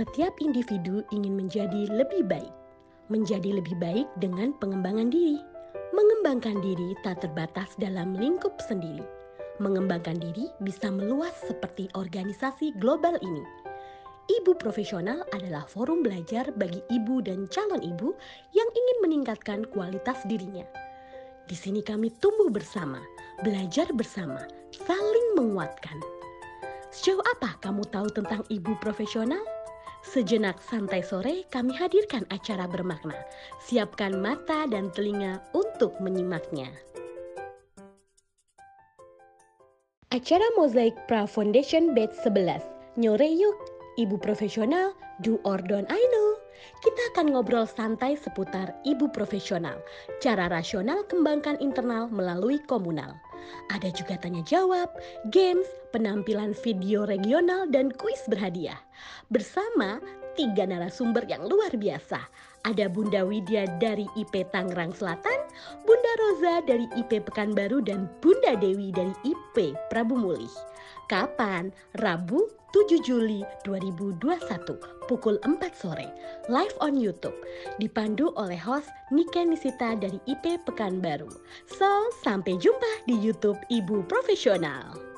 Setiap individu ingin menjadi lebih baik. Menjadi lebih baik dengan pengembangan diri. Mengembangkan diri tak terbatas dalam lingkup sendiri. Mengembangkan diri bisa meluas seperti organisasi global ini. Ibu profesional adalah forum belajar bagi ibu dan calon ibu yang ingin meningkatkan kualitas dirinya. Di sini kami tumbuh bersama, belajar bersama, saling menguatkan. Sejauh apa kamu tahu tentang ibu profesional? Sejenak santai sore kami hadirkan acara bermakna. Siapkan mata dan telinga untuk menyimaknya. Acara Mozaik Pra Foundation Batch 11. Nyore yuk, ibu profesional, do or don't I know. Kita akan ngobrol santai seputar ibu profesional, cara rasional kembangkan internal melalui komunal. Ada juga tanya jawab, games, penampilan video regional, dan kuis berhadiah. Bersama tiga narasumber yang luar biasa. Ada Bunda Widya dari IP Tangerang Selatan, Bunda Roza dari IP Pekanbaru, dan Bunda Dewi dari IP Prabu Mulih. Kapan? Rabu 7 Juli 2021 pukul 4 sore live on YouTube dipandu oleh host Nika Nisita dari IP Pekanbaru. So, sampai jumpa di YouTube Ibu Profesional.